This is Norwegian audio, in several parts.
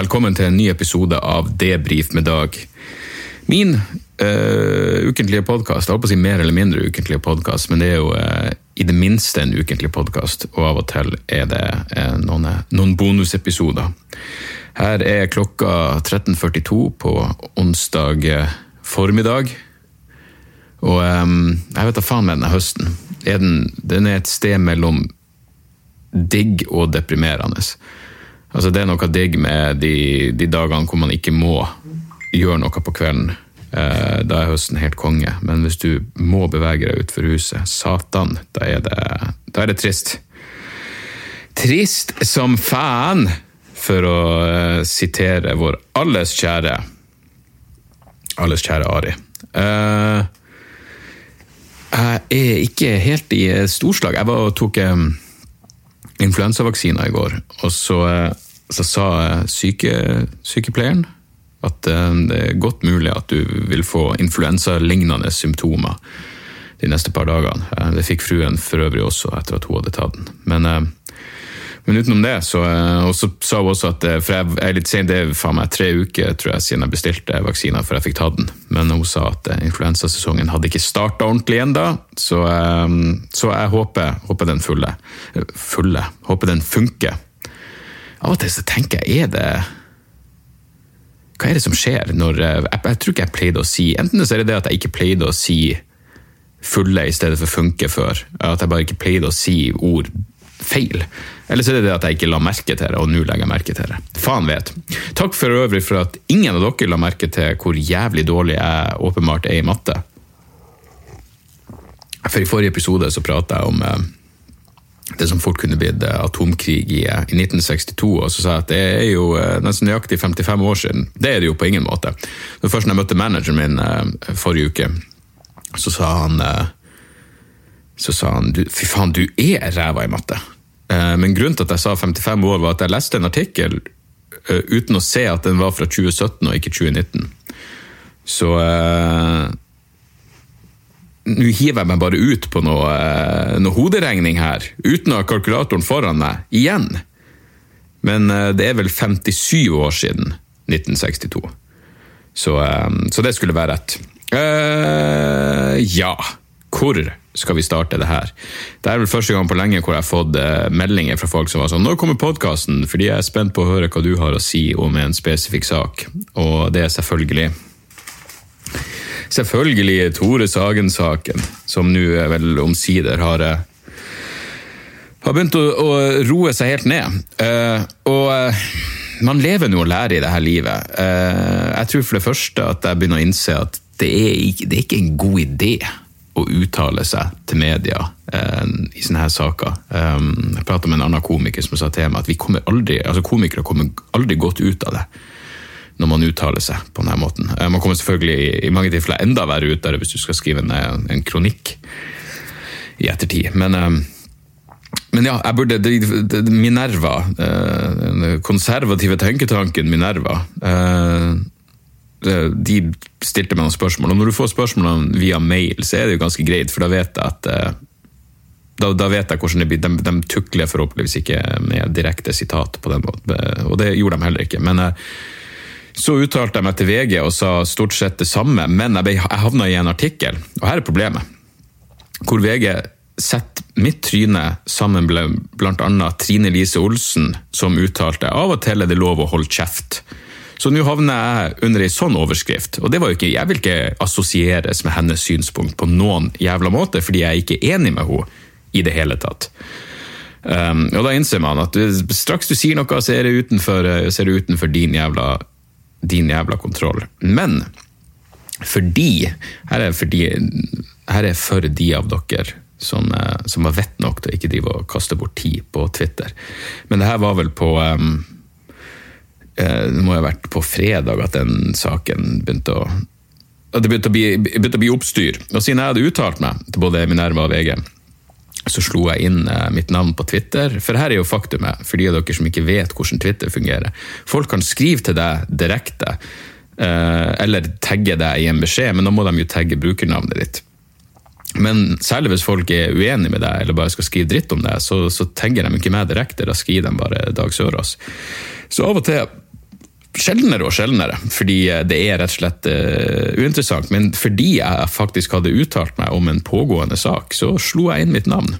Velkommen til en ny episode av Debrif med Dag. Min uh, ukentlige podkast, jeg holdt på å si mer eller mindre ukentlige podkast, men det er jo uh, i det minste en ukentlig podkast, og av og til er det uh, noen, noen, bonusepisoder. Her er klokka 13.42 på onsdag formiddag, og um, jeg vet da faen med denne høsten. Er den, den er et sted mellom digg og deprimerende. Altså, det er noe digg med de, de, dagene hvor man ikke må gjøre noe på kvelden. Eh, da er høsten helt konge. Men hvis du må bevege deg utfor huset, satan, da er det, da er det trist. Trist som faen, for å eh, sitere vår alles kjære Alles kjære Ari. Eh, jeg er ikke helt i storslag. Jeg var og tok um, influensavaksiner i går, og så, eh, så sa syke, sykepleieren at eh, det er godt mulig at du vil få influensalignende symptomer de neste par dagene. Eh, det fikk fruen for øvrig også etter at hun hadde tatt den. Men men utenom det, så, eh, og så sa hun også at eh, For jeg er litt sen, det er faen meg tre uker tror jeg, siden jeg bestilte vaksina før jeg fikk tatt den. Men hun sa at eh, influensasesongen hadde ikke starta ordentlig ennå, så, så, jeg håper, håper den fulle. Fulle. Håper den funker. Av og til så tenker jeg, er det Hva er det som skjer når Jeg, jeg tror ikke jeg pleide å si Enten så er det det at jeg ikke pleide å si fulle i stedet for funke før. At jeg bare ikke pleide å si ord feil. Eller så er det det at jeg ikke la merke til det, og nå legger jeg merke til det. Faen vet. Takk for øvrig for at ingen av dere la merke til hvor jævlig dårlig jeg åpenbart er i matte. For i forrige episode så prata jeg om eh, det som fort kunne blitt eh, atomkrig i, eh, i, 1962, og så sa jeg at det er jo nesten nøyaktig 55 år siden. Det er det jo på ingen måte. Det først når jeg møtte manageren min forrige uke, så sa han så sa han fy faen, du er ræva i matte. Eh, men grunnen til at jeg sa 55 år, var at jeg leste en artikkel eh, uten å se at den var fra 2017 og ikke 2019. Så Nå hiver jeg meg bare ut på noe, uh, noe, hoderegning her, uten å ha kalkulatoren foran meg, igjen. Men uh, det er vel 57 år siden 1962. Så, så det skulle være rett. ja. Hvor skal vi starte det her? Det er vel første gang på lenge hvor jeg har fått eh, meldinger fra folk som var sånn 'Når kommer podkasten?' Fordi jeg er spent på å høre hva du har å si om en spesifikk sak. Og det er selvfølgelig Selvfølgelig Tore Sagen-saken, som nå vel omsider har eh, har begynt å, å roe seg helt ned. Uh, og uh, man lever nå og lærer i dette livet. Uh, jeg tror for det første at jeg begynner å innse at det er, det er ikke en god idé å uttale seg til media eh, i sånne her saker. Um, jeg pratet med en annen komiker som sa til meg at kommer aldri, altså komikere kommer aldri godt ut av det når man uttaler seg på denne måten. Eh, man kommer selvfølgelig i, mange tilfeller enda verre ut der hvis du skal skrive en, en kronikk i ettertid. Men, um, men ja, jeg burde Minerva, uh, den konservative tenketanken Minerva Eh, de stilte meg noen spørsmål. Og når du får spørsmålene via mail, så er det jo ganske greit, for da vet jeg at eh, da, da vet jeg hvordan det blir. De, de, tukler forhåpentligvis ikke med direkte sitat på den måten, og det gjorde de heller ikke. Men eh, så uttalte jeg meg til VG og sa stort sett det samme, men jeg, ble, jeg havna i en artikkel, og her er problemet, hvor VG setter mitt tryne sammen med bl.a. Trine Lise Olsen, som uttalte av og til er det lov å holde kjeft. Så nå havner jeg under ei sånn overskrift. Og det var jo ikke, jeg vil ikke assosieres med hennes synspunkt på noen jævla måte, fordi jeg er ikke enig med henne i det hele tatt. Um, og da innser man at straks du sier noe, så er det utenfor, så er det utenfor din, jævla, din jævla kontroll. Men fordi Her er, fordi, her er for de av dere som, eh, som har vett nok til å ikke drive og kaste bort tid på Twitter. Men det her var vel på um, det må ha vært på fredag at den saken begynte å at det begynte å, bli, begynte å bli oppstyr. Og siden jeg hadde uttalt meg til både Minerva og VG, så slo jeg inn eh, mitt navn på Twitter. For her er jo faktumet, for de av dere som ikke vet hvordan Twitter fungerer. Folk kan skrive til deg direkte, eh, eller tagge deg i en beskjed, men da må de jo tagge brukernavnet ditt. Men særlig hvis folk er uenige med deg eller bare skal skrive dritt om deg, så, så tenker de ikke meg direkte, da skriver de bare Dag Sørås. Så av og til sjeldnere og sjeldnere, fordi det er rett og slett uh, uinteressant. Men fordi jeg faktisk hadde uttalt meg om en pågående sak, så slo jeg inn mitt navn.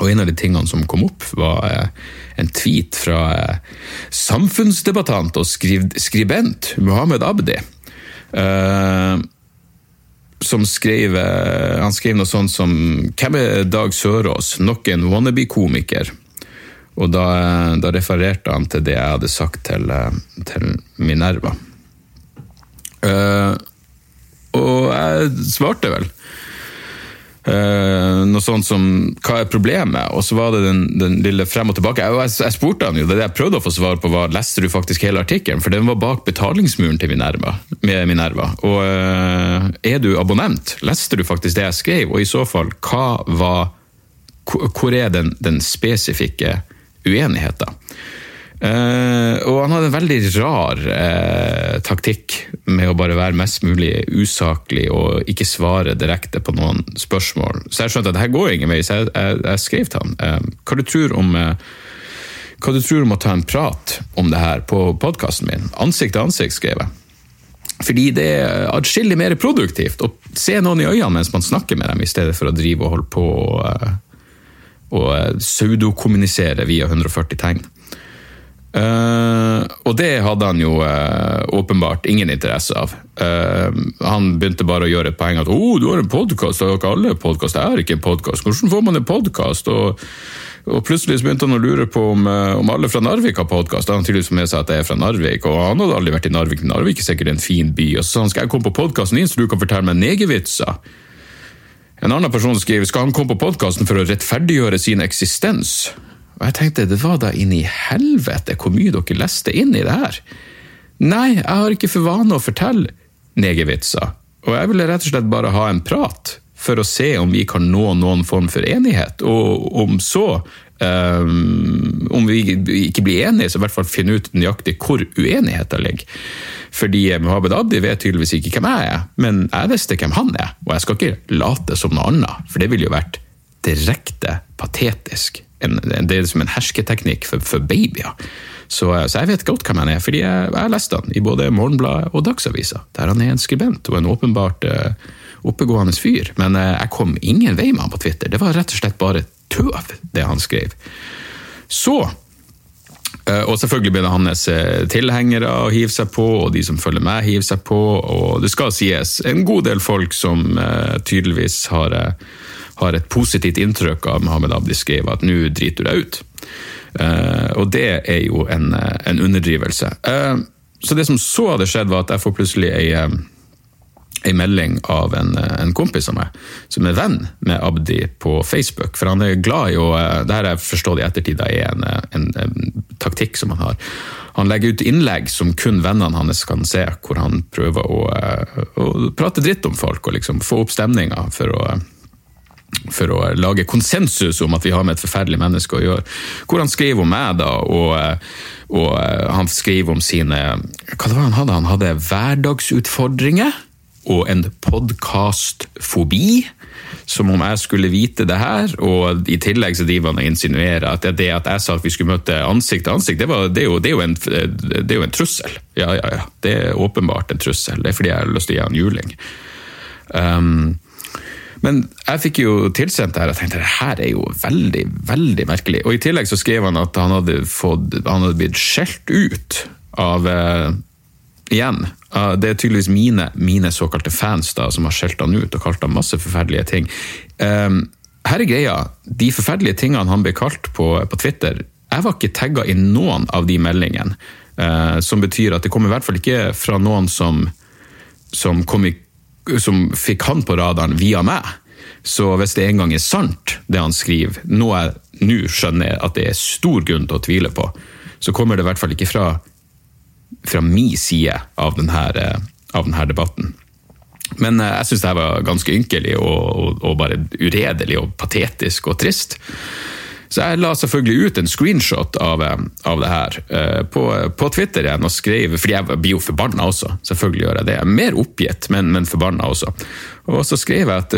Og en av de tingene som kom opp, var uh, en tweet fra samfunnsdebattant og skribent Muhammed Abdi. som skrev Han skrev noe sånt som 'Hvem er Dag Sørås? Nok en wannabe-komiker'. Og da, da, refererte han til det jeg hadde sagt til, til Minerva. Uh, og jeg svarte vel. Uh, noe sånt som 'hva er problemet?' Og så var det den, den lille frem og tilbake. Jeg, jeg, jeg, spurte han jo, det jeg prøvde å få svar på var 'leste du faktisk hele artikkelen?' For den var bak betalingsmuren til Minerva. Med Minerva. Og uh, er du abonnent? Leste du faktisk det jeg skrev? Og i så fall, hva var Hvor er den, den spesifikke uenigheter. Uh, og han hadde en veldig rar uh, taktikk med å bare være mest mulig usaklig og ikke svare direkte på noen spørsmål. Så jeg skjønte at det her går ingen vei, så jeg, jeg, jeg skrev til han. Uh, hva, du om, hva du tror om å ta en prat om det her på podkasten min? Ansikt til ansikt, skrev jeg. Fordi det er atskillig mer produktivt å se noen i øynene mens man snakker med dem, i stedet for å drive og holde på og og eh, pseudokommunisere via 140 tegn. Uh, og det hadde han jo uh, åpenbart ingen interesse av. Uh, han begynte bare å gjøre et poeng at oh, du har en podkast, har ikke alle podkast? Jeg har ikke en podkast. Hvordan får man en podkast? Og, og, plutselig begynte han å lure på om, om alle fra Narvik har podkast. Han tydeligvis med seg at jeg er fra Narvik, og han hadde aldri vært i Narvik. Narvik er sikkert en fin by. Og så sa han skal jeg komme på podkasten din, så du kan fortelle meg negervitser. En annen person skriver skal han komme på podkasten for å rettferdiggjøre sin eksistens. Og jeg tenkte, det var da inn i helvete hvor mye dere leste inn i det her. Nei, jeg har ikke for vane å fortelle negervitser, og jeg ville rett og slett bare ha en prat for å se om vi kan nå noen form for enighet, og om så um, Om vi ikke blir enige, så i hvert fall finne ut nøyaktig hvor uenigheten ligger. Fordi Mohammed Abdi vet tydeligvis ikke hvem jeg er, men jeg visste hvem han er. Og jeg skal ikke late som noe annet, for det ville jo vært direkte patetisk. En, det er som en hersketeknikk for, for babyer. Så, så, jeg vet godt hvem han er, fordi jeg, jeg leste han i både Morgenbladet og Dagsavisa, der han er en skribent og en åpenbart uh, oppegående fyr. Men uh, jeg kom ingen vei med han på Twitter. Det var rett og slett bare tøv, det han skrev. Så Eh, og selvfølgelig begynner hans eh, tilhengere å hive seg på, og de som følger med, hiver seg på. Og det skal sies en god del folk som uh, tydeligvis har, har, et positivt inntrykk av Mohammed Abdi skrev at nå driter du deg ut. Og det er jo en, en underdrivelse. Så det som så hadde skjedd, var at jeg får plutselig ei en melding av en, en, kompis av meg, som er venn med Abdi på Facebook. For han er glad i å Det her jeg forstått i ettertid er en, en, en, taktikk som han har. Han legger ut innlegg som kun vennene hans kan se, hvor han prøver å, å prate dritt om folk og liksom få opp stemninga for å for å lage konsensus om at vi har med et forferdelig menneske å gjøre. Hvor han skriver om meg, da, og, og han skriver om sine Hva det var han hadde? Han hadde hverdagsutfordringer og en podkastfobi. Som om jeg skulle vite det her, og i tillegg så driver han og insinuerer at det at jeg sa at vi skulle møte ansikt til ansikt, det, var, det, er, jo, det, er, jo en, det er, jo, en, trussel. Ja, ja, ja. Det er åpenbart en trussel. Det er fordi jeg har lyst til å gi han juling. Um, men jeg fikk jo tilsendt det her og tenkte det her er jo veldig, veldig merkelig. Og i tillegg så skrev han at han hadde, fått, han hadde blitt skjelt ut av uh, igjen, det er tydeligvis mine, mine såkalte fans da, som har skjelt han ut og kalt han masse forferdelige ting. Um, her er greia, de forferdelige tingene han ble kalt på, på Twitter, jeg var ikke tagga i noen av de meldingene. Uh, som betyr at det kom i hvert fall ikke fra noen som, som, i, som fikk han på radaren via meg. Så hvis det en gang er sant, det han skriver, noe jeg nå skjønner at det er stor grunn til å tvile på, så kommer det i hvert fall ikke fra fra min side av denne, eh, av denne debatten. Men eh, jeg syns det var ganske ynkelig og, og, og, bare uredelig og patetisk og trist. Så jeg la selvfølgelig ut en screenshot av, av det her på, på, Twitter igjen og skrev Fordi jeg blir jo forbanna også, selvfølgelig gjør jeg det. Er mer oppgitt, men, men forbanna også. Og så skrev jeg at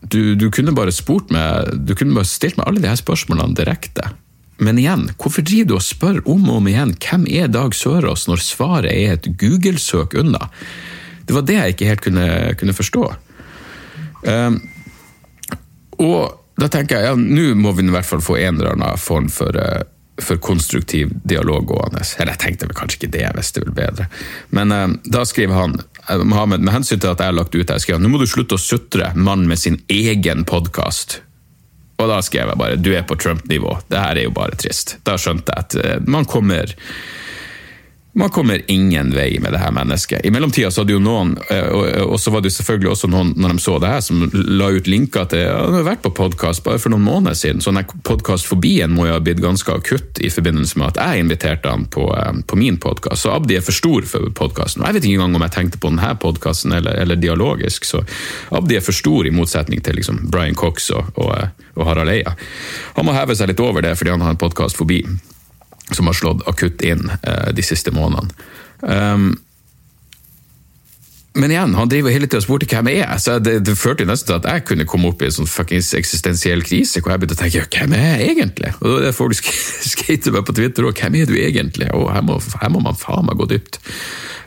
du, du, kunne bare spurt meg Du kunne bare stilt meg alle de her spørsmålene direkte. Men igjen, hvorfor driver du og spør om og om igjen hvem er Dag Sørås, når svaret er et Google-søk unna? Det var det jeg ikke helt kunne, kunne forstå. Um, og da tenker jeg ja, nå må vi i hvert fall få en eller annen form for, uh, for konstruktiv dialog gående. Eller jeg tenkte vel kanskje ikke det, hvis det ville bedre. Men uh, da skriver han uh, Mohammed, med hensyn til at jeg har lagt ut her, skriver han nå må du slutte å sutre, mann med sin egen podkast. Og da skrev jeg bare 'du er på Trump-nivå'. Det her er jo bare trist. Da skjønte jeg at eh, man kommer man kommer ingen vei med det her mennesket. I mellomtida så hadde jo noen, eh, og så var det selvfølgelig også noen når de så det her, som la ut linker til ja, de har vært på podkast bare for noen måneder siden, så podkastfobien må jo ha blitt ganske akutt i forbindelse med at jeg inviterte han på, eh, på min podkast. Så Abdi er for stor for podkasten. Jeg vet ikke engang om jeg tenkte på denne podkasten eller, eller, dialogisk, så Abdi er for stor i motsetning til liksom Brian Cox og, og, og Harald Eia. Han må heve seg litt over det fordi han har en podkastfobi som har slått akutt inn eh, de siste månedene. Um, men igjen, han driver hele tida og spurte hvem jeg er, så det, det førte nesten til at jeg kunne komme opp i en sånn eksistensiell krise, hvor jeg begynte å tenke hvem er jeg egentlig? Og det får du skate meg på Twitter òg, hvem er du egentlig? Og her må, her må man faen meg gå dypt.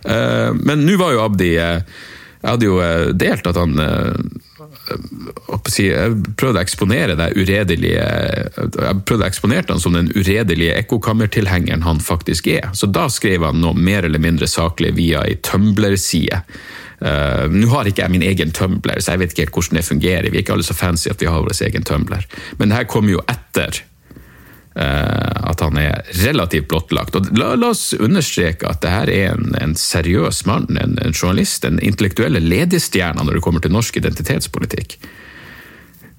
Uh, men nå var jo Abdi uh, Jeg hadde jo uh, delt at han jeg prøvde å eksponere det uredelige Jeg prøvde å eksponere han som den uredelige ekkokammertilhengeren han faktisk er. Så da skrev han noe mer eller mindre saklig via ei Tumbler-side. Uh, Nå har ikke jeg min egen Tumbler, så jeg vet ikke helt hvordan det fungerer. Vi er ikke alle så fancy at vi har vår egen Tumbler. Men det her kommer jo etter at han er relativt blottlagt. Og la, la, oss understreke at det her er en, en seriøs mann, en, en journalist, en intellektuelle ledestjerne når det kommer til norsk identitetspolitikk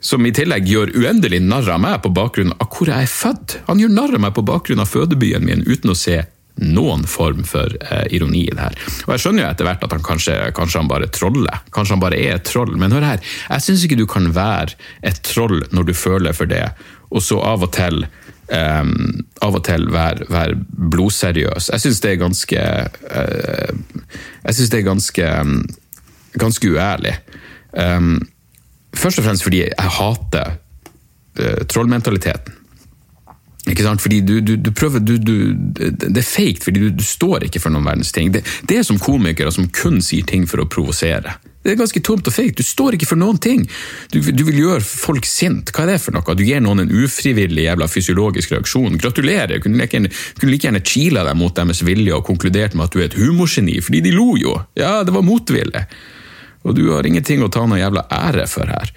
som i tillegg gjør uendelig narr av meg på bakgrunn av hvor jeg er født. Han gjør narr av meg på bakgrunn av fødebyen min uten å se noen form for eh, ironi i det her. Og Jeg skjønner jo etter hvert at han kanskje, kanskje han bare troller. Kanskje han bare er et troll. Men hør her, jeg syns ikke du kan være et troll når du føler for det, og så av og til um, av og til være, være blodseriøs. Jeg syns det er ganske uh, Jeg syns det er ganske, um, ganske uærlig. Um, Først og fremst fordi jeg hater uh, trollmentaliteten. Ikke sant? Fordi du, du, du prøver du, Det er fake, fordi du, står ikke for noen verdens ting. Det, det, er som komikere som kun sier ting for å provosere. Det er ganske tomt og feigt. Du står ikke for noen ting. Du, vil gjøre folk sint. Hva er det for noe? Du gir noen en ufrivillig jævla fysiologisk reaksjon. Gratulerer! Du kunne like gjerne, kunne like gjerne chila deg mot deres vilje og konkludert med at du er et humorgeni, fordi de lo jo. Ja, det var motvillig. og du har ingenting å ta noe jævla ære for her.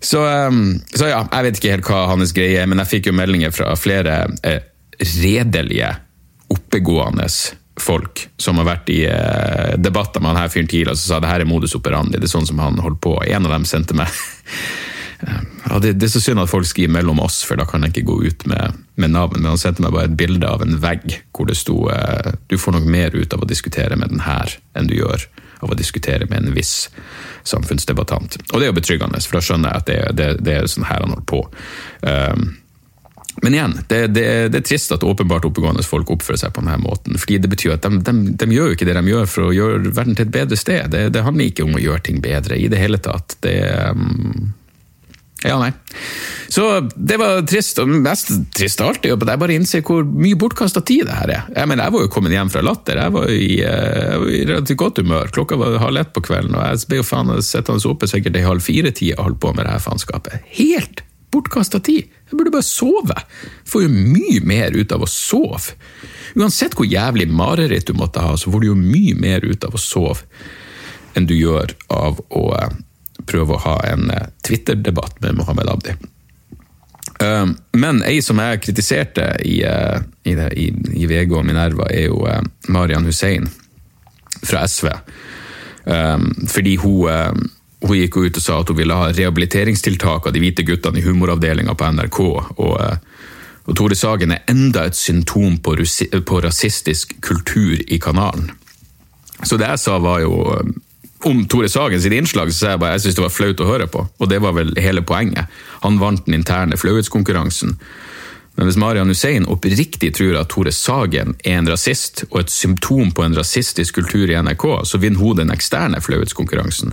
Så, um, så, ja, jeg vet ikke helt hva hans greie er, men jeg fikk jo meldinger fra flere eh, redelige, oppegående folk som har vært i eh, debatter med han her fyren tidligere, som sa det her er modus operandi, det er sånn som han holdt på. En av dem sendte meg ja, det, det, er så synd at folk skriver mellom oss, for da kan jeg ikke gå ut med, med navn. Men han sendte meg bare et bilde av en vegg hvor det sto eh, du får nok mer ut av å diskutere med den her enn du gjør av å diskutere med en viss samfunnsdebattant. Og det er jo betryggende, for da skjønner jeg at det, det, det er sånn her han holder på. Um, men igjen, det, det, det, er trist at åpenbart oppegående folk oppfører seg på denne måten. fordi det betyr at de, de, de, gjør jo ikke det de gjør for å gjøre verden til et bedre sted. Det, det handler ikke om å gjøre ting bedre i det hele tatt. Det, um, ja, nei. Så det var trist, og mest trist av alt er at jeg bare innser hvor mye bortkasta tid det her er. Jeg mener, jeg var jo kommet hjem fra Latter, jeg var i, eh, jeg var i relativt godt humør. Klokka var halv ett på kvelden, og jeg ble jo faen sittende oppe sikkert i halv fire-tida og holdt på med det her faenskapet. Helt bortkasta tid! Jeg burde bare sove. Jeg får jo mye mer ut av å sove. Uansett hvor jævlig mareritt du måtte ha, så får du jo mye mer ut av å sove enn du gjør av å eh, prøve å ha en eh, Twitter-debatt med Mohammed Abdi. Um, men ei som jeg kritiserte i, i, i, i VG og Minerva, er jo Marian Hussein fra SV. Fordi hun, hun gikk ut og sa at hun ville ha rehabiliteringstiltak av de hvite guttene i humoravdelinga på NRK. Og, og, Tore Sagen er enda et symptom på, på rasistisk kultur i kanalen. Så det jeg sa, var jo om Tore Sagen sitt innslag så sa jeg bare jeg syntes det var flaut å høre på, og det var vel hele poenget. Han vant den interne flauhetskonkurransen. Men hvis Marian Hussein oppriktig tror at Tore Sagen er en rasist, og et symptom på en rasistisk kultur i NRK, så vinner hun den eksterne flauhetskonkurransen.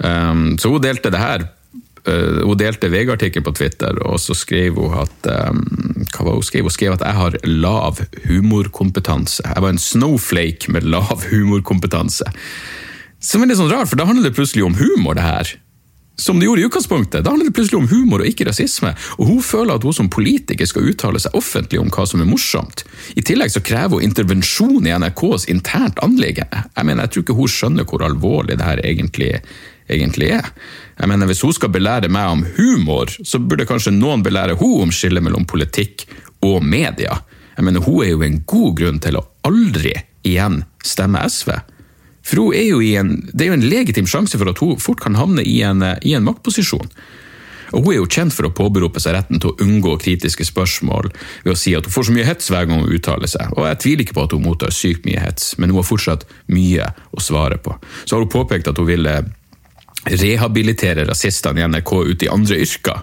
Um, så hun delte det her. Uh, hun delte VG-artikkelen på Twitter, og så skrev hun at um, hva var hun skrev? Hun skrev at jeg har lav humorkompetanse. Jeg var en snowflake med lav humorkompetanse. Som er litt sånn rart, for da handler det plutselig om humor, det her som det gjorde i utgangspunktet. Da handler det plutselig om humor og ikke rasisme. Og hun føler at hun som politiker skal uttale seg offentlig om hva som er morsomt. I tillegg så krever hun intervensjon i NRKs internt anliggende. Jeg mener, jeg tror ikke hun skjønner hvor alvorlig det her egentlig, egentlig er. Jeg mener, Hvis hun skal belære meg om humor, så burde kanskje noen belære hun om skillet mellom politikk og media. Jeg mener, Hun er jo en god grunn til å aldri igjen stemme SV. Hun er jo en, Det er jo en legitim sjanse for at hun fort kan havne i en, i en maktposisjon. Og Hun er jo kjent for å påberope seg retten til å unngå kritiske spørsmål ved å si at hun får så mye hets hver gang hun uttaler seg. Og Jeg tviler ikke på at hun mottar sykt mye hets, men hun har fortsatt mye å svare på. Så har hun påpekt at hun ville rehabilitere rasistene i NRK ut i andre yrker.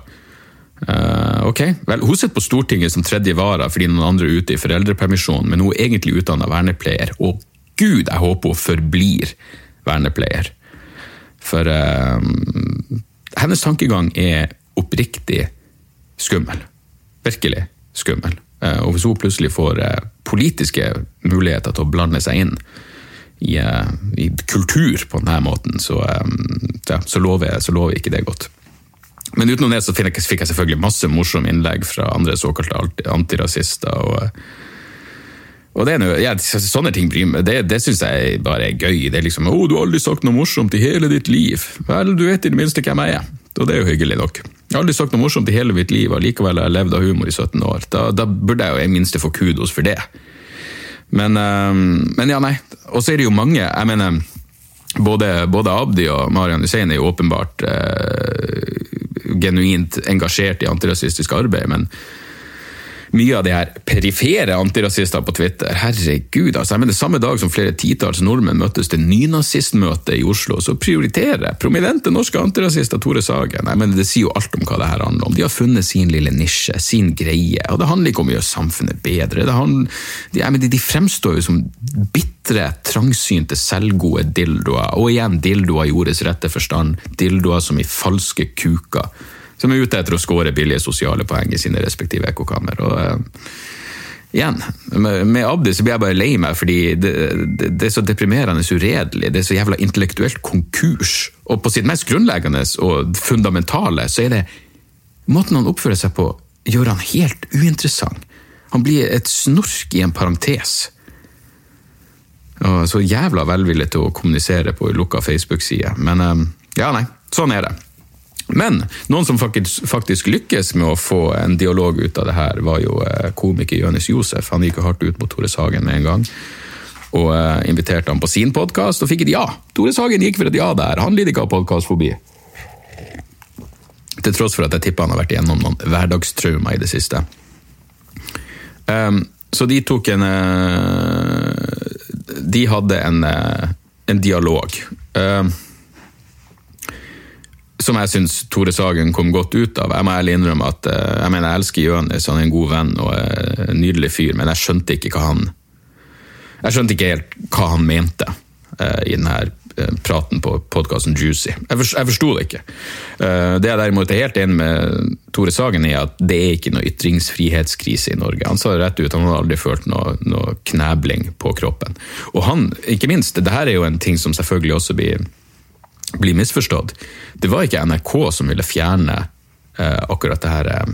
Uh, ok, vel, Hun sitter på Stortinget som tredje vara fordi noen andre er ute i foreldrepermisjon, men hun er egentlig utdanna vernepleier og gud, jeg håper hun forblir vernepleier. For uh, hennes tankegang er oppriktig skummel. Virkelig skummel. Uh, og hvis hun plutselig får uh, politiske muligheter til å blande seg inn i, i kultur på denne måten, så, ja, så, lover jeg, så lover jeg ikke det godt. Men utenom det så fikk jeg, selvfølgelig masse morsomme innlegg fra andre såkalte antirasister. og og det er noe, ja, Sånne ting bryr meg. Det, det syns jeg bare er gøy. Det er liksom 'Å, du har aldri sagt noe morsomt i hele ditt liv'. Vel, du vet i det minste hvem jeg er. Og det er jo hyggelig nok. Jeg har aldri sagt noe morsomt i hele mitt liv, og likevel har jeg levd av humor i 17 år. Da, da burde jeg jo i minste få kudos for det. Men, um, men ja, nei. Og så er det jo mange. Jeg mener, både, både Abdi og Marian Hussein er jo åpenbart øh, genuint engasjert i antirasistisk arbeid, men mye av de her perifere antirasister på Twitter. Herregud, altså. Jeg mener, Samme dag som flere titalls nordmenn møttes til nynazistmøte i Oslo, så prioriterer prominente norske antirasister Tore Sagen. Jeg mener, Det sier jo alt om hva det her handler om. De har funnet sin lille nisje, sin greie. og Det handler ikke om å gjøre samfunnet bedre. Handler, de, mener, de fremstår jo som bitre, trangsynte, selvgode dildoer. Og igjen dildoer i ordets rette forstand. Dildoer som i falske kuker som er ute etter å skåre billige sosiale poeng i sine respektive ekkokammer. Og uh, igjen, med, Abdi så blir jeg bare lei meg, fordi det, det, det, er så deprimerende uredelig. Det er så jævla intellektuelt konkurs. Og på sitt mest grunnleggende og fundamentale så er det måten han oppfører seg på, gjør han helt uinteressant. Han blir et snork i en parentes. Og så jævla velvillig til å kommunisere på lukka Facebook-side. Men um, ja, nei, sånn er det. Men noen som faktisk, lykkes med å få en dialog ut av det her, var jo eh, komiker Jonis Josef. Han gikk jo hardt ut mot Tore Sagen med en gang. Og uh, inviterte han på sin podkast, og fikk et ja. Tore Sagen gikk for et ja der. Han lider ikke av podkastfobi. Til tross for at jeg tipper han har vært igjennom noen hverdagstraumer i det siste. Um, så de tok en uh, De hadde en, uh, en dialog. Uh, som jeg syns Tore Sagen kom godt ut av. Jeg må ærlig innrømme at eh, jeg mener jeg elsker Jonis, han er en god venn og en nydelig fyr, men jeg skjønte ikke hva han jeg skjønte ikke helt hva han mente uh, i denne praten på podkasten Juicy. Jeg, forstod, jeg forsto det ikke. Det jeg derimot er helt enig med Tore Sagen i, at det er ikke noe ytringsfrihetskrise i Norge. Han sa det rett ut, han har aldri følt noe, noe knebling på kroppen. Og han, ikke minst, det her er jo en ting som selvfølgelig også blir blir misforstått. Det var ikke NRK som ville fjerne eh, akkurat det her eh,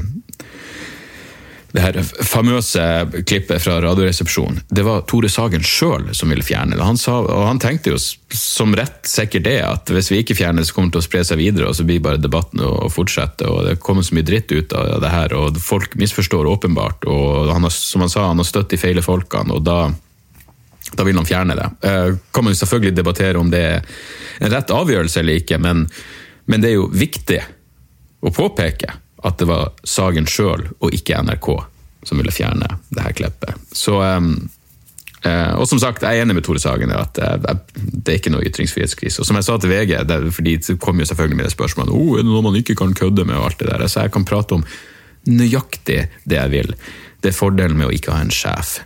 det her famøse klippet fra Radioresepsjonen. Det var Tore Sagen sjøl som ville fjerne det. Han sa, og han tenkte jo som rett sikkert det, at hvis vi ikke fjerner det, så kommer det til å spre seg videre, og så blir bare debatten å fortsette. og Det kommer så mye dritt ut av det her, og folk misforstår åpenbart. og han har, Som han sa, han har støtt de feile folkene, og da da vil han fjerne det. Uh, kan man jo selvfølgelig debattere om det er en rett avgjørelse eller ikke, men, men det er jo viktig å påpeke at det var Sagen sjøl og ikke NRK som ville fjerne det her klippet. Så um, Uh, og som sagt, jeg er enig med Tore Sagen i at uh, det er ikke noe ytringsfrihetskrise. Og som jeg sa til VG, fordi det kom jo selvfølgelig med det spørsmålet oh, er det noe man ikke kan kødde med, og alt det der. Så jeg kan prate om nøyaktig det jeg vil. Det er fordelen med å ikke ha en sjef.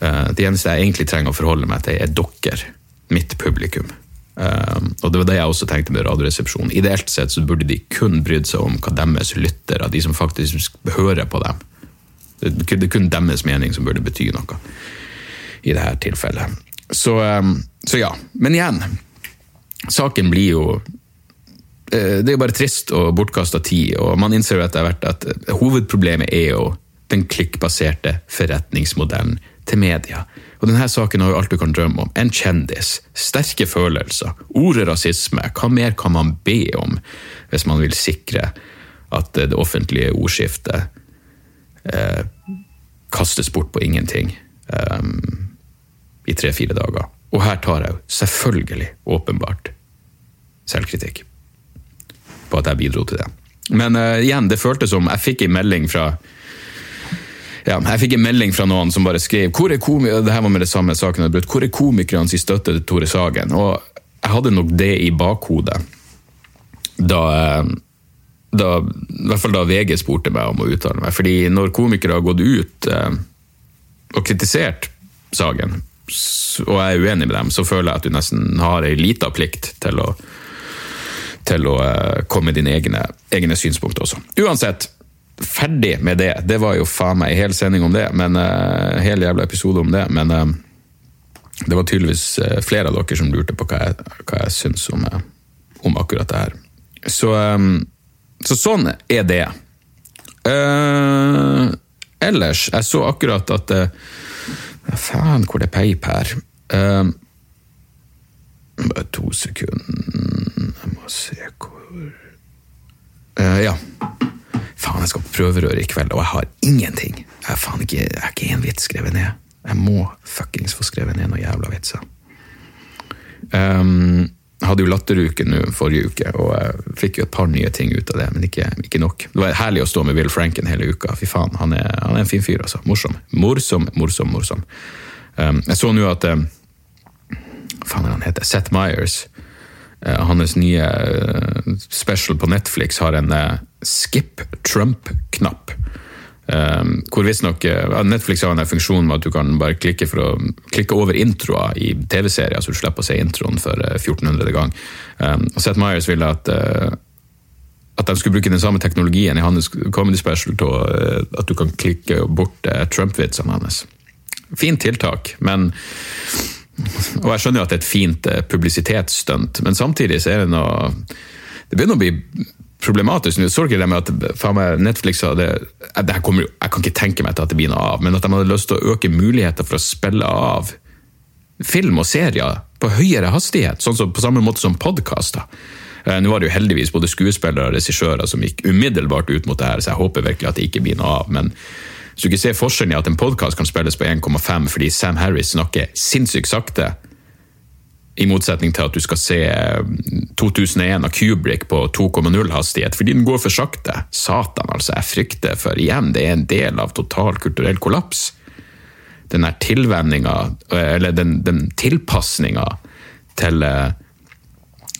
Uh, det eneste jeg egentlig trenger å forholde meg til, er dere, mitt publikum. og det var det jeg også tenkte med Radioresepsjonen. Ideelt sett så burde de kun brydd seg om hva deres lyttere, de som faktisk hører på dem. Det er kun deres mening som burde bety noe i dette tilfellet. Så, ehm, så ja. Men igjen, saken blir jo eh, Det er jo bare trist og bortkasta tid, og man innser jo etter hvert at hovedproblemet er jo den klikkbaserte forretningsmodellen til media. Og denne saken har jo alt du kan drømme om. En kjendis, sterke følelser, ordet rasisme. Hva mer kan man be om hvis man vil sikre at det offentlige ordskiftet eh, kastes bort på ingenting? eh, i tre-fire dager. Og her tar jeg jo selvfølgelig, åpenbart, selvkritikk på at jeg bidro til det. Men eh, igjen, det føltes som jeg fikk en melding fra ja, jeg fikk en melding fra noen som bare skrev hvor er det her var med det samme saken hvor er komikernes støtte til Tore Sagen? Og jeg hadde nok det i bakhodet da, da i hvert fall da VG spurte meg om å uttale meg. Fordi når komikere har gått ut eh, og kritisert Sagen, og jeg er uenig med dem, så føler jeg at du nesten har ei lita plikt til å, til å eh, komme med dine egne, egne synspunkter også. Uansett, ferdig med det. Det var jo faen meg hel sending om det, men uh, hel jævla episode om det. Men uh, det var tydeligvis flere av dere som lurte på hva jeg, hva jeg syns om, om, akkurat det her. Så, um, så sånn er det. ellers, jeg så akkurat at Faen, hvor det peip her. Bare to sekunder Jeg må se hvor uh, Ja. Faen, jeg skal på prøverør i kveld, og jeg har ingenting. Jeg har faen ikke, jeg har ikke én vits skrevet ned. Jeg må fuckings få skrevet ned noen jævla vitser. Um, jeg hadde jo latteruke nå forrige uke, og jeg fikk jo et par nye ting ut av det, men ikke, ikke nok. Det var herlig å stå med Will Franken hele uka. Fy faen, han er, han er en fin fyr, altså. Morsom. Morsom, morsom, morsom. Um, jeg så nå at um, faen er han heter? Seth Myers. Uh, hans nye uh, special på Netflix har en uh, skip Trump-knapp. Um, hvor visstnok Netflix har en funksjon med at du kan bare klikke, å, klikke over introer i TV-serier, så du slipper å se introen for uh, 1400. gang. Og Seth Myers ville at, at de skulle bruke den samme teknologien i hans comedy special til at du kan klikke bort Trump-vitsene hans. Fint tiltak, men og jeg skjønner jo at det er et fint uh, publisitetsstunt, men samtidig så er det noe Det begynner å bli problematisk. Så ikke det med at meg, Netflix hadde det kommer, Jeg kan ikke tenke meg til at det blir noe av, men at de hadde lyst til å øke muligheter for å spille av film og serier på høyere hastighet, sånn som, på samme måte som podkaster. Eh, nå var det jo heldigvis både skuespillere og regissører som gikk umiddelbart ut mot det her, så jeg håper virkelig at det ikke blir noe av. men hvis du ikke ser forskjellen i at en podkast kan spilles på 1,5 fordi Sam Harris snakker sinnssykt sakte, i motsetning til at du skal se 2001 eh, av Kubrick på 2,0 hastighet, fordi den går for sakte. Satan, altså. Jeg frykter for igjen, det er en del av total kulturell kollaps. Den der tilvenninga, eh, eller den, den tilpasninga til, eh,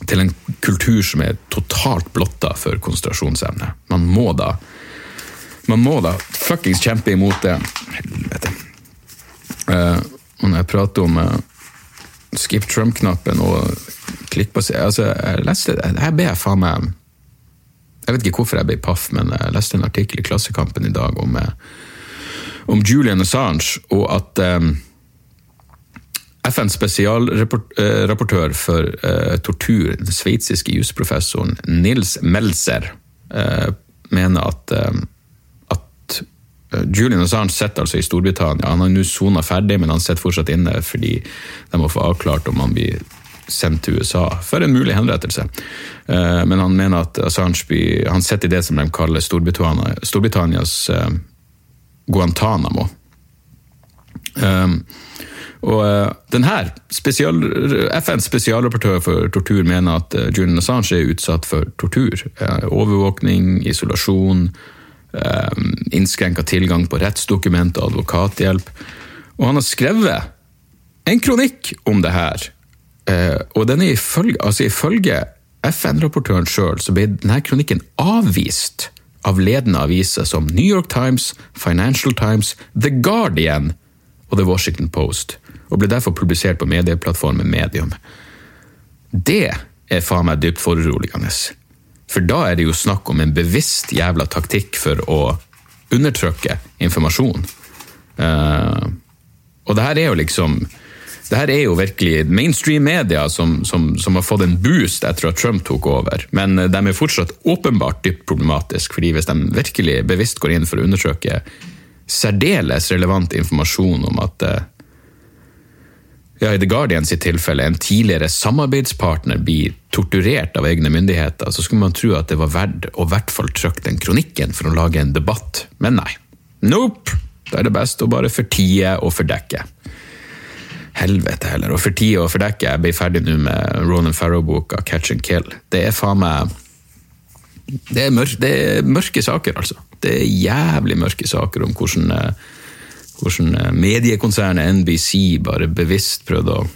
til en kultur som er totalt blotta for konsentrasjonsevne. Man må da man må da fuckings kjempe imot det. Helvete. Uh, og når jeg prater om uh, skip Trump-knappen og klikkbasert altså, Jeg leste det, her ble jeg faen meg Jeg vet ikke hvorfor jeg ble paff, men jeg leste en artikkel i Klassekampen i dag om, eh, om Julian Assange, og at um, FNs spesialrapportør for uh, tortur, den sveitsiske jusprofessoren Nils Melzer, mener at, Julian Assange sitter altså i Storbritannia. Han har nå sona ferdig, men han sitter fortsatt inne fordi de må få avklart om han blir sendt til USA for en mulig henrettelse. Eh, men han mener at Assange blir, han sitter i det som de kaller Storbritannia, Storbritannias eh, Guantánamo. Og denne spesial, FNs spesialrapportør for tortur mener at Julian Assange er utsatt for tortur. Overvåkning, isolasjon, innskrenka tilgang på rettsdokument og advokathjelp. Og han har skrevet en kronikk om det her. Eh, og den er ifølge, altså ifølge FN-rapportøren sjøl ble denne kronikken avvist av ledende aviser som New York Times, Financial Times, The Guardian og The Washington Post, og ble derfor publisert på medieplattformen Medium. Det er faen meg dypt foruroligende. For da er det jo snakk om en bevisst jævla taktikk for å undertrykke informasjon. Uh, og det her er jo liksom det her er jo virkelig mainstream media som, som, som, har fått en boost etter at Trump tok over, men de er fortsatt åpenbart dypt problematisk, fordi hvis de virkelig bevisst går inn for å undersøke særdeles relevant informasjon om at uh, ja, i The Guardian sitt tilfelle, en tidligere samarbeidspartner blir torturert av egne myndigheter, så skulle man tro at det var verdt å i hvert fall trykke den kronikken for å lage en debatt. Men nei. Nope! Da er det best å bare fortie og fordekke. Helvete heller. Og fortie og fordekke. Jeg ble ferdig nå med Ronan Farrow-boka Catch and Kill. Det er faen meg det er, mørke, det er mørke saker, altså. Det er jævlig mørke saker om hvordan eh, hvordan eh, mediekonsernet NBC bare bevisst prøvde å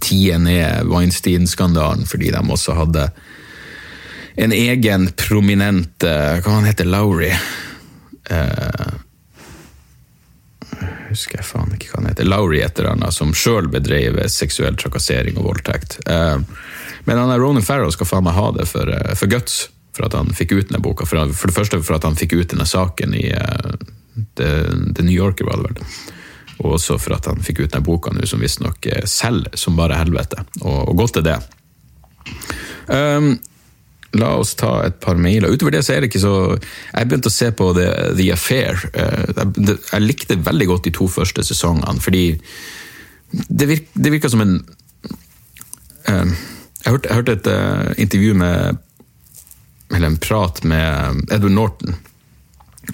tie ned Weinstein-skandalen fordi de også hadde en egen prominent eh, Hva han heter Lowry? Uh, husker jeg faen ikke hva han heter. Lowry et eller annet, som sjøl bedrev seksuell trakassering og voldtekt. Uh, men han er Ronan Farrow skal faen meg ha det for, for guts, for at han fikk ut denne boka. For, for, det første for at han fikk ut denne saken i uh, The, The New Yorker, var det vel. Og også for at han fikk ut denne boka nå, som visstnok eh, selger som bare helvete. Og, og godt er det. Um, la oss ta et par mailer. Utover det så er det ikke så Jeg begynte å se på The, The Affair. Uh, jeg, jeg, likte veldig godt de to første sesongene, fordi det, virk, det virka som en uh, Jeg hørte, jeg hørte et uh, intervju med Eller en prat med Edward Norton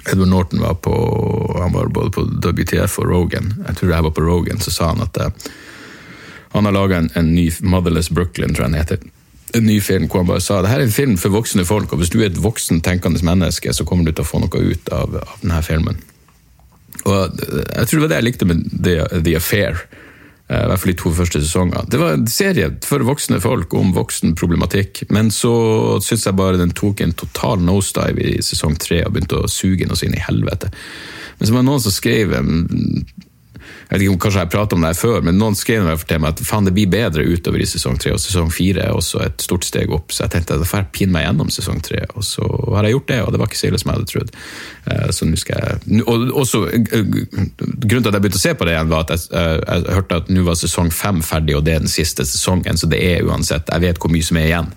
Edward Norton var på han var både på WTF og Rogan. Jeg tror jeg var på Rogan, så sa han at uh, han har laga en, en, ny Motherless Brooklyn, tror jeg den heter. En ny film hvor han bare sa det her er en film for voksne folk, og hvis du er et voksen, tenkende menneske, så kommer du til å få noe ut av, av denne filmen. Og Jeg tror det var det jeg likte med The, The Affair. Eh, I hvert fall de to første sesongene. Det var en serie for voksne folk om voksen problematikk, men så syns jeg bare den tok en total nosedive i sesong tre og begynte å suge noe inn i helvete. Men så var det noen som skrev jeg vet ikke om kanskje jeg pratet om det her før, men noen skrev til meg at faen, det blir bedre utover i sesong tre, og sesong fire er også et stort steg opp. Så jeg tenkte at da får jeg pinne meg gjennom sesong tre, og så har jeg gjort det, og det var ikke så ille som jeg hadde trodd. Eh, så nå skal jeg Og også, eh, Grunnen til at jeg begynte å se på det igjen, var at jeg, jeg, jeg hørte at nå var sesong fem ferdig, og det er den siste sesongen, så det er uansett Jeg vet hvor mye som er igjen.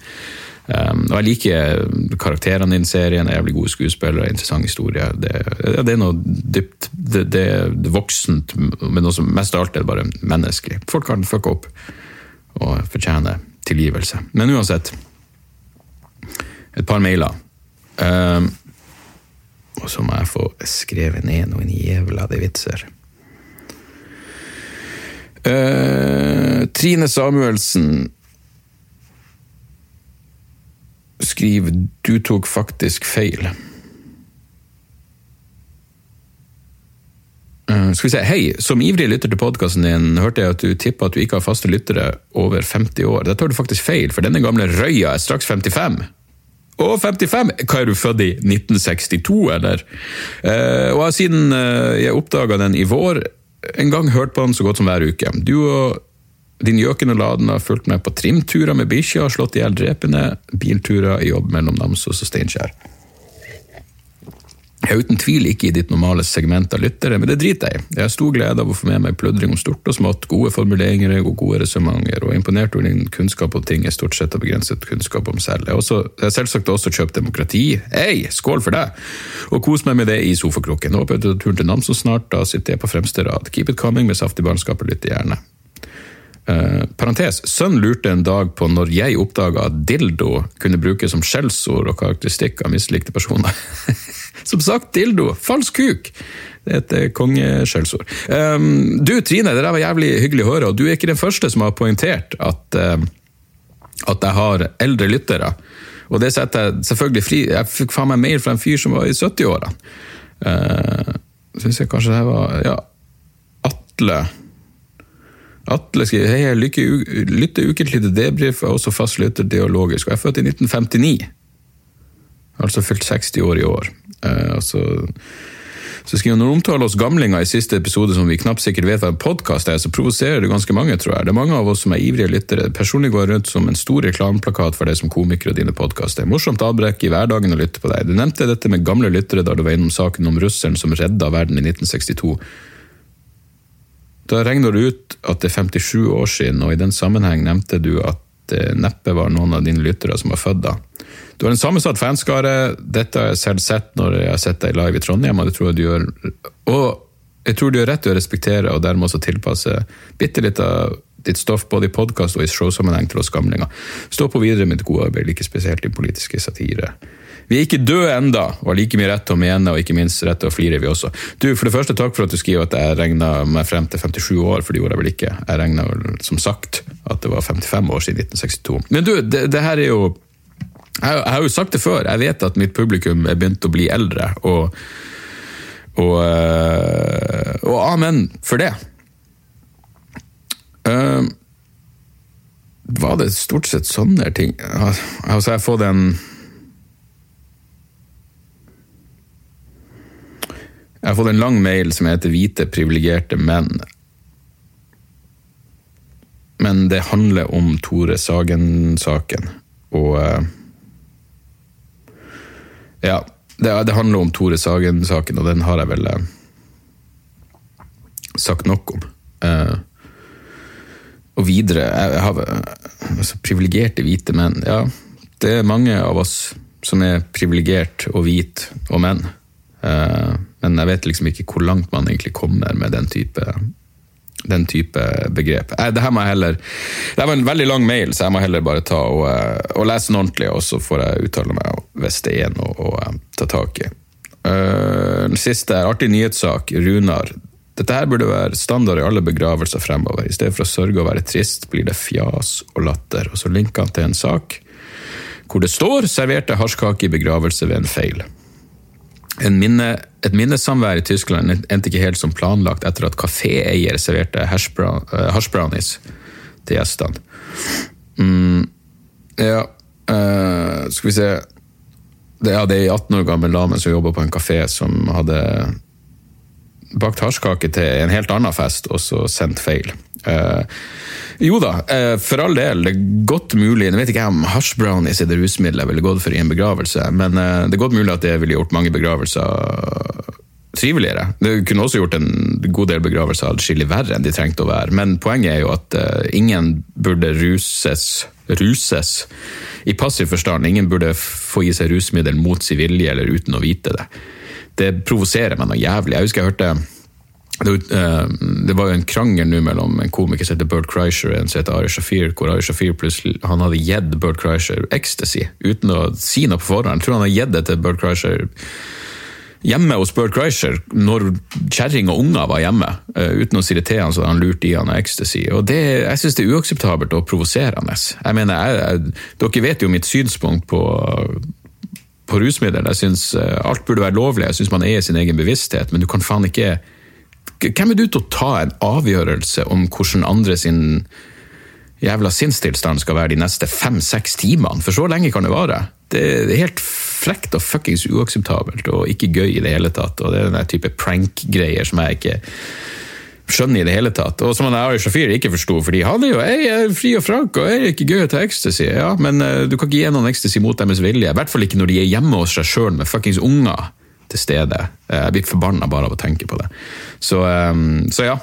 Um, og jeg liker karakterene i den serien, er jævlig gode skuespillere, interessant historie. Det, det, er noe dypt det, det, er voksent, men også mest av alt er det bare menneskelig. Folk kan fucke opp og fortjene tilgivelse. Men uansett, et par mailer. Um, og så må jeg få skrevet ned noen jævla de vitser. Uh, Trine Samuelsen skriver 'du tok faktisk feil'. Uh, skal vi se, Hei, som ivrig lytter til podkasten din hørte jeg at du tippa at du ikke har faste lyttere over 50 år. Der tar du faktisk feil, for denne gamle røya er straks 55. Å, 55! Hva er du født i? 1962, eller? Uh, og siden uh, jeg oppdaga den i vår, en gang hørt på den så godt som hver uke. Du og din gjøkende laden har fulgt meg på trimturer med bikkja og slått i hjel drepende, bilturer i jobb mellom Namsos og Steinkjer. Jeg er uten tvil ikke i ditt normale segment av lyttere, men det driter jeg i. Jeg har stor glede av å få med meg pludring om stort og smått, gode formuleringer og gode resonnementer, og imponert over din kunnskap om ting jeg stort sett har begrenset kunnskap om selv. Jeg har, selvsagt også kjøpt demokrati. Hei, skål for deg! Og kos meg med det i sofakroken. Håper du tar turen til Namsos snart, da sitter jeg på fremste rad. Keep it coming med saftig barnskap og lytter gjerne. Uh, parentes, Sønn lurte en dag på når jeg oppdaga at dildo kunne brukes som skjellsord og karakteristikk av mislikte personer. som sagt, dildo! Falsk kuk! Det er et eh, kongeskjellsord. Um, du Trine, det der var jævlig hyggelig å høre, og du er ikke den første som har poengtert at, uh, at jeg har eldre lyttere. Og det setter jeg selvfølgelig fri. Jeg fikk faen meg mail fra en fyr som var i 70-årene. Uh, Syns jeg kanskje det var Ja, Atle Atle skriver hei, jeg lykke- lytter ukentlig til debrief, er også fast lytter dialogisk, og jeg er født i 1959. Altså fylt 60 år i år. Eh, altså, så skriver han, Når omtaler oss gamlinger i siste episode som vi knapt sikkert vet hva en podkast er, så provoserer det ganske mange, tror jeg. Det er mange av oss som er ivrige lyttere. Personlig går rundt som en stor reklameplakat for deg som komiker og dine podkaster. Morsomt avbrekk i hverdagen å lytte på deg. Du nevnte dette med gamle lyttere da du var innom saken om russeren som redda verden i 1962. Da regner du ut at det er 57 år siden, og i den sammenheng nevnte du at det neppe var noen av dine lyttere som var født da. Du har en sammensatt fanskare. Dette har jeg selv sett når jeg har sett deg live i Trondheim, og det tror jeg du gjør. Og jeg tror du gjør rett i å respektere og dermed også tilpasse bitte litt av ditt stoff både i podkast og i showsammenheng til oss gamlinger. Stå på videre med ditt gode arbeid, like spesielt i politiske satire. Vi er ikke døde enda, og har like mye rett til å mene, og ikke minst rett til å flire, vi også. Du, For det første, takk for at du skriver at jeg regna meg frem til 57 år, for det gjorde jeg vel ikke. Jeg regna vel, som sagt, at det var 55 år siden 1962. Men du, det, det her er jo jeg, har jo sagt det før, jeg vet at mitt publikum er begynt å bli eldre, og, og, øh, og amen for det. Uh, var det stort sett sånne ting? Altså, jeg har fått en Jeg har fått en lang mail som heter 'Hvite privilegerte menn'. Men det handler om Tore Sagen-saken, og uh, Ja, det, handler om Tore Sagen-saken, og den har jeg vel uh, sagt nok om. Uh, og videre jeg har, altså, Privilegerte hvite menn. Ja, det er mange av oss som er privilegert og hvite og menn. Men jeg vet liksom ikke hvor langt man egentlig kommer med den type, den type begrep. Det her må jeg heller, det var en veldig lang mail, så jeg må heller bare ta og, og lese den ordentlig, og så får jeg uttale meg hvis det er noe å ta tak i. Den siste er artig nyhetssak. Runar. Dette her burde være standard i alle begravelser fremover. I stedet for å sørge og være trist, blir det fjas og latter. Og så linker han til en sak hvor det står 'serverte hasjkake i begravelse ved en feil'. Minne, et minnesamvær i Tyskland endte ikke helt som planlagt etter at kaféeier serverte hashbrownies til gjestene. Mm, ja, uh, skal vi se det, ja, det er ei 18 år gammel dame som jobber på en kafé, som hadde bakt hasjkake til en helt annen fest, og så sendt feil. Uh, jo da, uh, for all del. Det er godt mulig Jeg vet ikke om hasjbrownies er det rusmiddelet jeg ville gått for i en begravelse, men uh, det er godt mulig at det ville gjort mange begravelser triveligere. Det kunne også gjort en god del begravelser adskillig verre enn de trengte å være, men poenget er jo at ingen burde ruses, ruses i passiv forstand. Ingen burde få gi seg rusmiddel mot sin vilje eller uten å vite det. Det provoserer meg noe jævlig. Jeg husker jeg hørte det var jo en krangel nå mellom en komiker som heter Bert Kreischer og en som heter Ari Shafir, hvor Ari Shafir plutselig han hadde gitt Bert Kreischer ecstasy uten å si noe på forhånd. Jeg tror han hadde gitt det til Bert Kreischer hjemme hos Bert Kreischer når kjerring og unger var hjemme, uten å si det til han så han lurte i han ecstasy. Og det, Jeg syns det er uakseptabelt og provoserende. Jeg mener, jeg, jeg, Dere vet jo mitt synspunkt på på rusmidler. Jeg syns alt burde være lovlig, jeg syns man eier sin egen bevissthet, men du kan faen ikke hvem er du til å ta en avgjørelse om hvordan andre sin jævla sinnstilstand skal være de neste fem-seks timene? For så lenge kan det vare. Det er helt frekt og fuckings uakseptabelt og ikke gøy i det hele tatt. Og det er den type prank-greier som jeg ikke skjønner i det hele tatt. Og som han Ari Shafir ikke forsto, fordi han er jo jeg er fri og frank og er ikke gøy ta ecstasy. Ja, men uh, du kan ikke gi noen ecstasy mot deres vilje. I hvert fall ikke når de er hjemme hos seg sjøl med fuckings unger til stede. Jeg blir forbanna bare av å tenke på det. Så, um, så ja.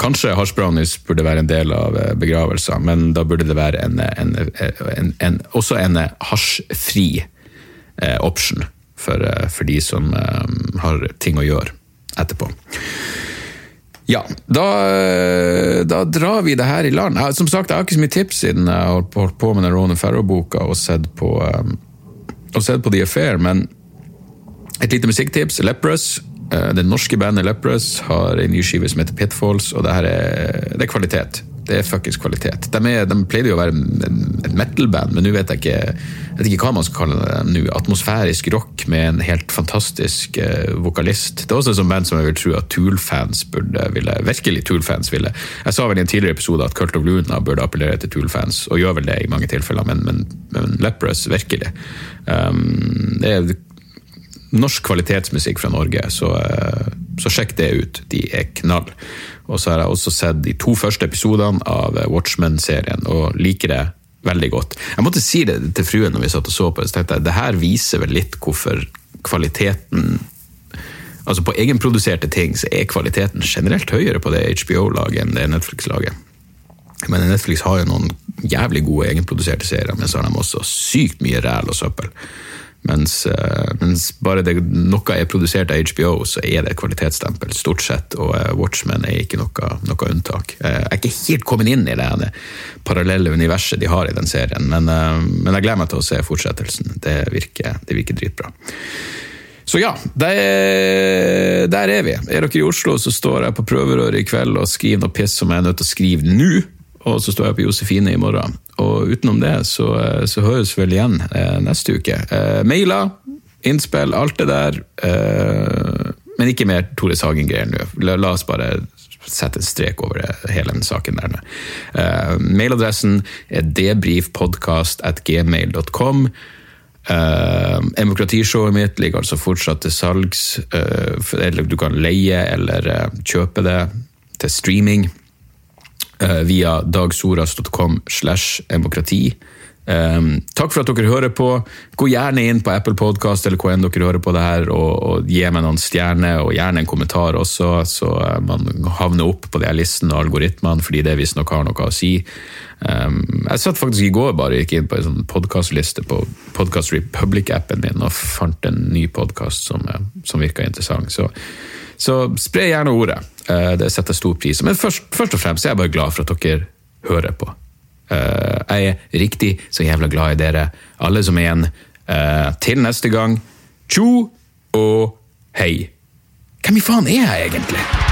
Kanskje hasjbrownies burde være en del av begravelser, men da burde det være en, en, en, også en hasjfri eh, option for, for, de som um, har ting å gjøre etterpå. Ja, da, da, drar vi det her i land. Som sagt, jeg har ikke så mye tips siden jeg har holdt på med den Ronan Farrow-boka og sett på, um, og sett på The Affair, men et lite musikktips. Leprous. Det norske bandet Leprous har en ny skive som heter Pitfalls, og det, er, det er kvalitet. Det er fuckings kvalitet. De, er, de pleide jo å være et metal-band, men nå vet jeg ikke, vet ikke hva man skal kalle dem nå. Atmosfærisk rock med en helt fantastisk uh, vokalist. Det er også et sånt band som jeg vil tro at Tool-fans burde ville Virkelig Tool-fans ville. Jeg sa vel i en tidligere episode at Cult of Luna burde appellere til Tool-fans, og gjør vel det i mange tilfeller, men, men, men Leprous virkelig. Um, det er norsk kvalitetsmusikk fra Norge, så, eh, så, sjekk det ut. De er knall. Og så har jeg også sett de to første episodene av Watchmen-serien og liker det veldig godt. Jeg måtte si det til fruen når vi satt og så på det, så tenkte jeg det her viser vel litt hvorfor kvaliteten Altså På egenproduserte ting så er kvaliteten generelt høyere på det HBO-laget enn det Netflix-laget. Men Netflix har jo noen jævlig gode egenproduserte serier, men så har de også sykt mye ræl og søppel. Mens, uh, mens, bare det, noe er produsert av HBO, så er det et kvalitetsstempel, stort sett. Og uh, Watchmen er ikke noe, noe unntak. Uh, jeg er ikke helt kommet inn i det, det parallelle universet de har i den serien, men, men, jeg gleder meg til å se fortsettelsen. Det virker, det virker dritbra. Så ja, der, der, er vi. Er dere i Oslo, så står jeg på prøverøret i kveld og skriver noe piss som jeg er nødt til å skrive nå og så står jeg på Josefine i morgen. Og utenom det så, så høres vi vel igjen eh, neste uke. Eh, mailer, innspill, alt det der. Eh, men ikke mer Tore Sagen-greier nå. La, la, oss bare sette en strek over det, hele den saken der. Eh, mailadressen er debrifpodkast.gmail.com. Uh, Demokratishowet mitt ligger altså fortsatt til salgs. Uh, eller du kan leie eller uh, kjøpe det til streaming. Eh, via dagsoras.com slash demokrati. Um, takk for at dere hører på. Gå gjerne inn på Apple Podcast eller hvor enn dere hører på det her, og, og gi meg noen stjerner, og gjerne en kommentar også, så uh, man havner opp på de her listene og algoritmene, fordi det visstnok har noe å si. Um, jeg satt faktisk i går bare gikk inn på en sånn podkastliste på Podcast Republic-appen min og fant en ny podkast som, uh, som virka interessant. Så så spre gjerne ordet. Eh, det setter stor pris. Men først, først, og fremst er jeg bare glad for at dere hører på. Eh, jeg er riktig så jævla glad i dere, alle som er igjen. Eh, til neste gang, tjo og hei. Hvem i faen er jeg egentlig?